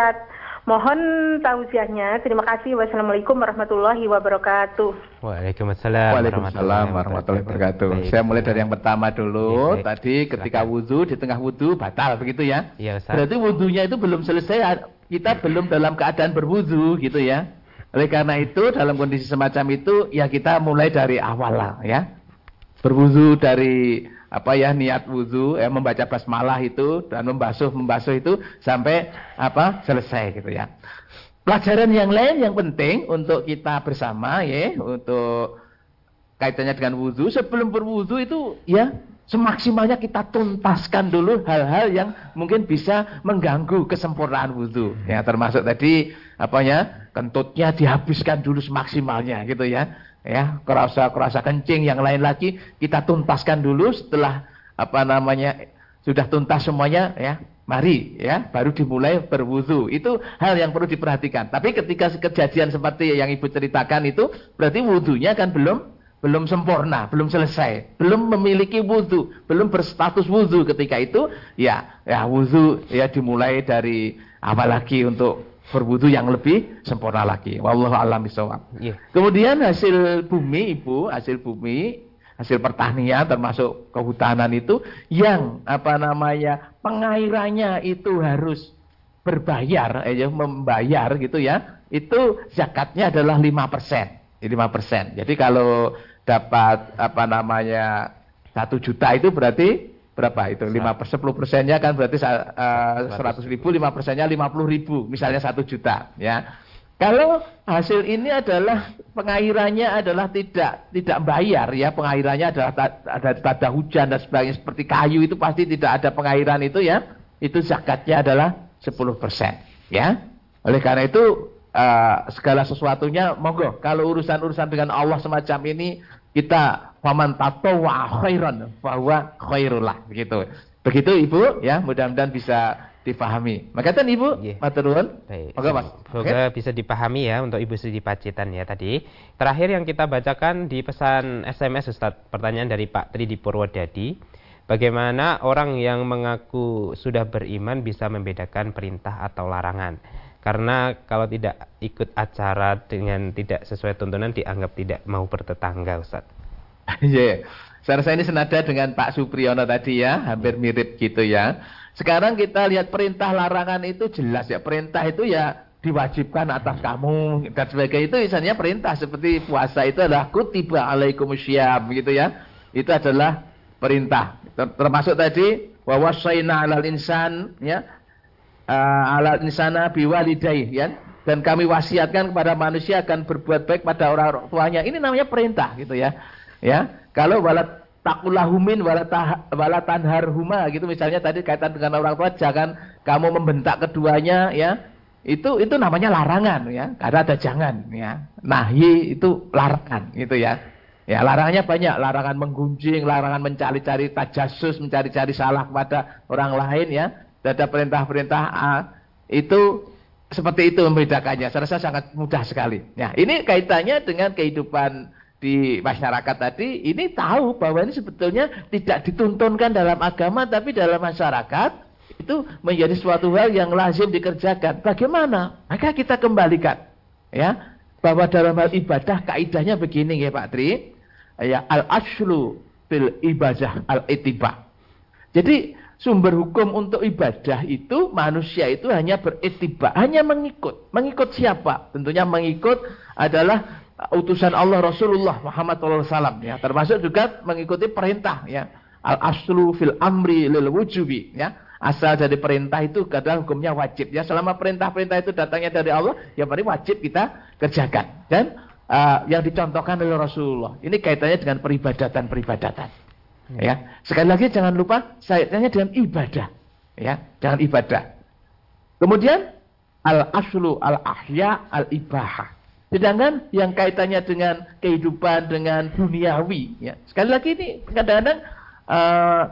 Mohon tausiahnya. Terima kasih. Wassalamualaikum warahmatullahi wabarakatuh. Waalaikumsalam, Waalaikumsalam warahmatullahi wabarakatuh. Baik. Saya mulai dari yang pertama dulu. Baik, Tadi ketika wudhu di tengah wudhu batal begitu ya? Iya Ustaz. Berarti wudhunya itu belum selesai kita belum dalam keadaan berwudu gitu ya. Oleh karena itu dalam kondisi semacam itu ya kita mulai dari awal lah ya. Berwudu dari apa ya niat wudu ya membaca basmalah itu dan membasuh membasuh itu sampai apa selesai gitu ya. Pelajaran yang lain yang penting untuk kita bersama ya untuk kaitannya dengan wudhu sebelum berwudhu itu ya semaksimalnya kita tuntaskan dulu hal-hal yang mungkin bisa mengganggu kesempurnaan wudhu. Ya, termasuk tadi apa ya, kentutnya dihabiskan dulu semaksimalnya gitu ya. Ya, kerasa-kerasa kencing yang lain lagi kita tuntaskan dulu setelah apa namanya sudah tuntas semuanya ya. Mari ya, baru dimulai berwudhu. Itu hal yang perlu diperhatikan. Tapi ketika kejadian seperti yang Ibu ceritakan itu berarti wudhunya kan belum belum sempurna, belum selesai, belum memiliki wudhu, belum berstatus wudhu ketika itu, ya, ya wudhu ya dimulai dari apa lagi untuk berwudhu yang lebih sempurna lagi. Wallahu a'lam bishawab. Yeah. Kemudian hasil bumi ibu, hasil bumi, hasil pertanian termasuk kehutanan itu yang apa namanya pengairannya itu harus berbayar, eh, ya, membayar gitu ya. Itu zakatnya adalah 5%. 5%. Jadi kalau dapat apa namanya satu juta itu berarti berapa itu? Lima per sepuluh persennya kan berarti seratus. ribu lima persennya lima puluh ribu misalnya satu juta ya. Kalau hasil ini adalah pengairannya adalah tidak tidak bayar ya. Pengairannya adalah ada tanda hujan dan sebagainya seperti kayu itu pasti tidak ada pengairan itu ya. Itu zakatnya adalah sepuluh persen ya. Oleh karena itu uh, segala sesuatunya monggo kalau urusan-urusan dengan Allah semacam ini kita faman tatawwa khairan bahwa khairullah begitu. Begitu Ibu ya, mudah-mudahan bisa dipahami. Makatan Ibu, yeah. matur nuwun. Baik. Moga Mas. Semoga okay. bisa dipahami ya untuk Ibu Siti Pacitan ya tadi. Terakhir yang kita bacakan di pesan SMS Ustaz, pertanyaan dari Pak Tri di Purwodadi. Bagaimana orang yang mengaku sudah beriman bisa membedakan perintah atau larangan? Karena kalau tidak ikut acara dengan tidak sesuai tuntunan dianggap tidak mau bertetangga Ustaz. <laughs> Iya. yeah. Saya rasa ini senada dengan Pak Supriyono tadi ya, hampir mirip gitu ya. Sekarang kita lihat perintah larangan itu jelas ya. Perintah itu ya diwajibkan atas kamu dan sebagainya itu misalnya perintah seperti puasa itu adalah kutiba alaikumusyiam gitu ya. Itu adalah perintah. Termasuk tadi wa wasaina alal insan ya uh, ala insana biwalidai ya. Dan kami wasiatkan kepada manusia akan berbuat baik pada orang tuanya. Ini namanya perintah gitu ya. Ya. Kalau walat takulahumin walatan harhuma gitu. Misalnya tadi kaitan dengan orang tua jangan kamu membentak keduanya ya. Itu itu namanya larangan ya. Karena ada jangan ya. Nahi itu larangan gitu ya. Ya larangannya banyak. Larangan menggunjing larangan mencari-cari tajasus mencari-cari salah kepada orang lain ya ada perintah-perintah A, itu seperti itu membedakannya. Saya rasa sangat mudah sekali. Ya, ini kaitannya dengan kehidupan di masyarakat tadi. Ini tahu bahwa ini sebetulnya tidak dituntunkan dalam agama, tapi dalam masyarakat itu menjadi suatu hal yang lazim dikerjakan. Bagaimana? Maka kita kembalikan, ya, bahwa dalam hal ibadah kaidahnya begini ya Pak Tri. Ya, al aslu bil ibadah al itiba. Jadi sumber hukum untuk ibadah itu manusia itu hanya beretiba, hanya mengikut. Mengikut siapa? Tentunya mengikut adalah utusan Allah Rasulullah Muhammad SAW ya. Termasuk juga mengikuti perintah ya. Al aslu fil amri lil wujubi ya. Asal dari perintah itu adalah hukumnya wajib ya. Selama perintah-perintah itu datangnya dari Allah, ya berarti wajib kita kerjakan. Dan uh, yang dicontohkan oleh Rasulullah. Ini kaitannya dengan peribadatan-peribadatan. Ya. Sekali lagi jangan lupa saya tanya dengan ibadah. Ya, jangan ibadah. Kemudian al aslu al ahya al ibaha. Sedangkan yang kaitannya dengan kehidupan dengan duniawi, ya. Sekali lagi ini kadang-kadang uh,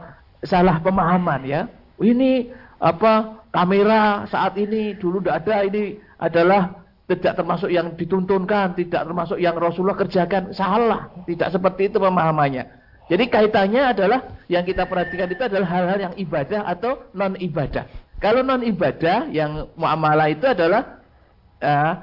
salah pemahaman ya. Ini apa kamera saat ini dulu tidak ada ini adalah tidak termasuk yang dituntunkan, tidak termasuk yang Rasulullah kerjakan. Salah, tidak seperti itu pemahamannya. Jadi kaitannya adalah yang kita perhatikan itu adalah hal-hal yang ibadah atau non ibadah. Kalau non ibadah yang muamalah itu adalah uh,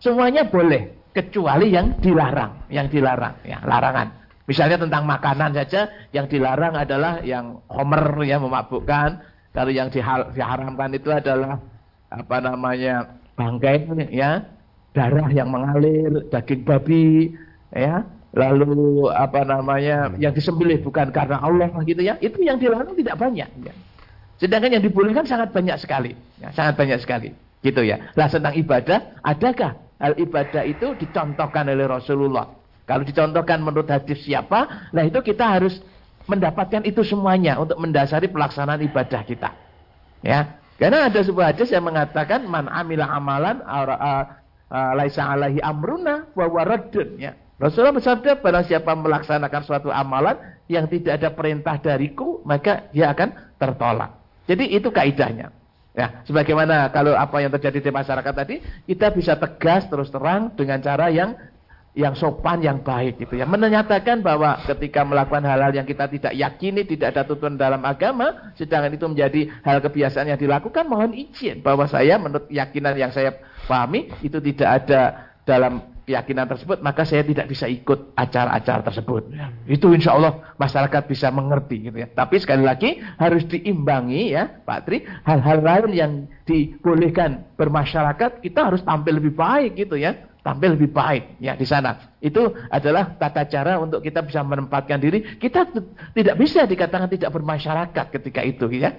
semuanya boleh kecuali yang dilarang, yang dilarang, ya larangan. Misalnya tentang makanan saja yang dilarang adalah yang homer ya memabukkan. Kalau yang diharamkan itu adalah apa namanya bangkai ya, darah yang mengalir, daging babi, ya, lalu apa namanya yang disembelih bukan karena Allah gitu ya, itu yang dilarang tidak banyak. Ya. Sedangkan yang dibolehkan sangat banyak sekali, ya, sangat banyak sekali, gitu ya. Lah tentang ibadah, adakah hal ibadah itu dicontohkan oleh Rasulullah? Kalau dicontohkan menurut hadis siapa, nah itu kita harus mendapatkan itu semuanya untuk mendasari pelaksanaan ibadah kita. Ya, karena ada sebuah hadis yang mengatakan man amila amalan laisa alaihi amruna wa ya. Rasulullah bersabda pada siapa melaksanakan suatu amalan yang tidak ada perintah dariku maka dia akan tertolak. Jadi itu kaidahnya. Ya, sebagaimana kalau apa yang terjadi di masyarakat tadi, kita bisa tegas terus terang dengan cara yang yang sopan, yang baik gitu ya. Menyatakan bahwa ketika melakukan hal-hal yang kita tidak yakini, tidak ada tuntunan dalam agama, sedangkan itu menjadi hal kebiasaan yang dilakukan, mohon izin bahwa saya menurut keyakinan yang saya pahami itu tidak ada dalam keyakinan tersebut, maka saya tidak bisa ikut acara-acara tersebut. Ya. Itu insya Allah masyarakat bisa mengerti gitu ya. Tapi sekali lagi harus diimbangi ya Pak Tri, hal-hal lain yang dibolehkan bermasyarakat, kita harus tampil lebih baik gitu ya tampil lebih baik ya di sana. Itu adalah tata cara untuk kita bisa menempatkan diri. Kita tidak bisa dikatakan tidak bermasyarakat ketika itu ya.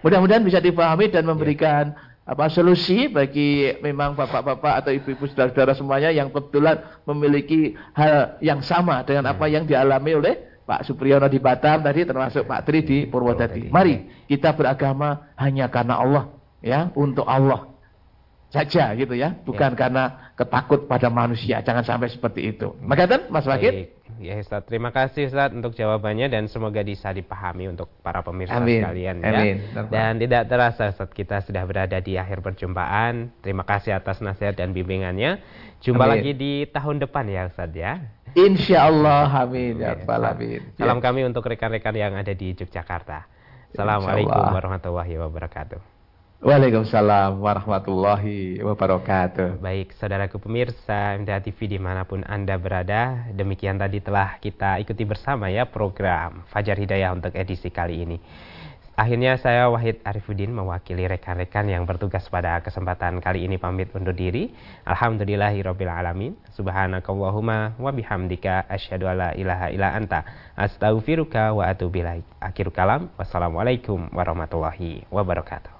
Mudah-mudahan bisa dipahami dan memberikan apa solusi bagi memang bapak-bapak atau ibu-ibu saudara-saudara semuanya yang kebetulan memiliki hal yang sama dengan apa yang dialami oleh Pak Supriyono di Batam tadi termasuk Pak Tri di Purwodadi. Mari kita beragama hanya karena Allah ya, untuk Allah saja gitu ya, bukan ya. karena ketakut pada manusia. Jangan sampai seperti itu. Maka kan Mas Wakil? Ya Ustaz, terima kasih Ustaz untuk jawabannya dan semoga bisa dipahami untuk para pemirsa Amin. sekalian ya. Amin. Dan tidak terasa Ustaz kita sudah berada di akhir perjumpaan. Terima kasih atas nasihat dan bimbingannya. Jumpa amin. lagi di tahun depan ya Ustaz ya. Insya Allah amin ya Amin. Salam kami untuk rekan-rekan yang ada di Yogyakarta. Assalamualaikum warahmatullahi wabarakatuh. Waalaikumsalam warahmatullahi wabarakatuh. Baik, saudaraku pemirsa MTA TV di mana pun Anda berada, demikian tadi telah kita ikuti bersama ya program Fajar Hidayah untuk edisi kali ini. Akhirnya saya Wahid Arifuddin mewakili rekan-rekan yang bertugas pada kesempatan kali ini pamit undur diri. Alhamdulillahirabbil alamin. Subhanakallahumma wa bihamdika asyhadu ilaha illa anta astaghfiruka wa atubu ilaik. Akhir kalam. Wassalamualaikum warahmatullahi wabarakatuh.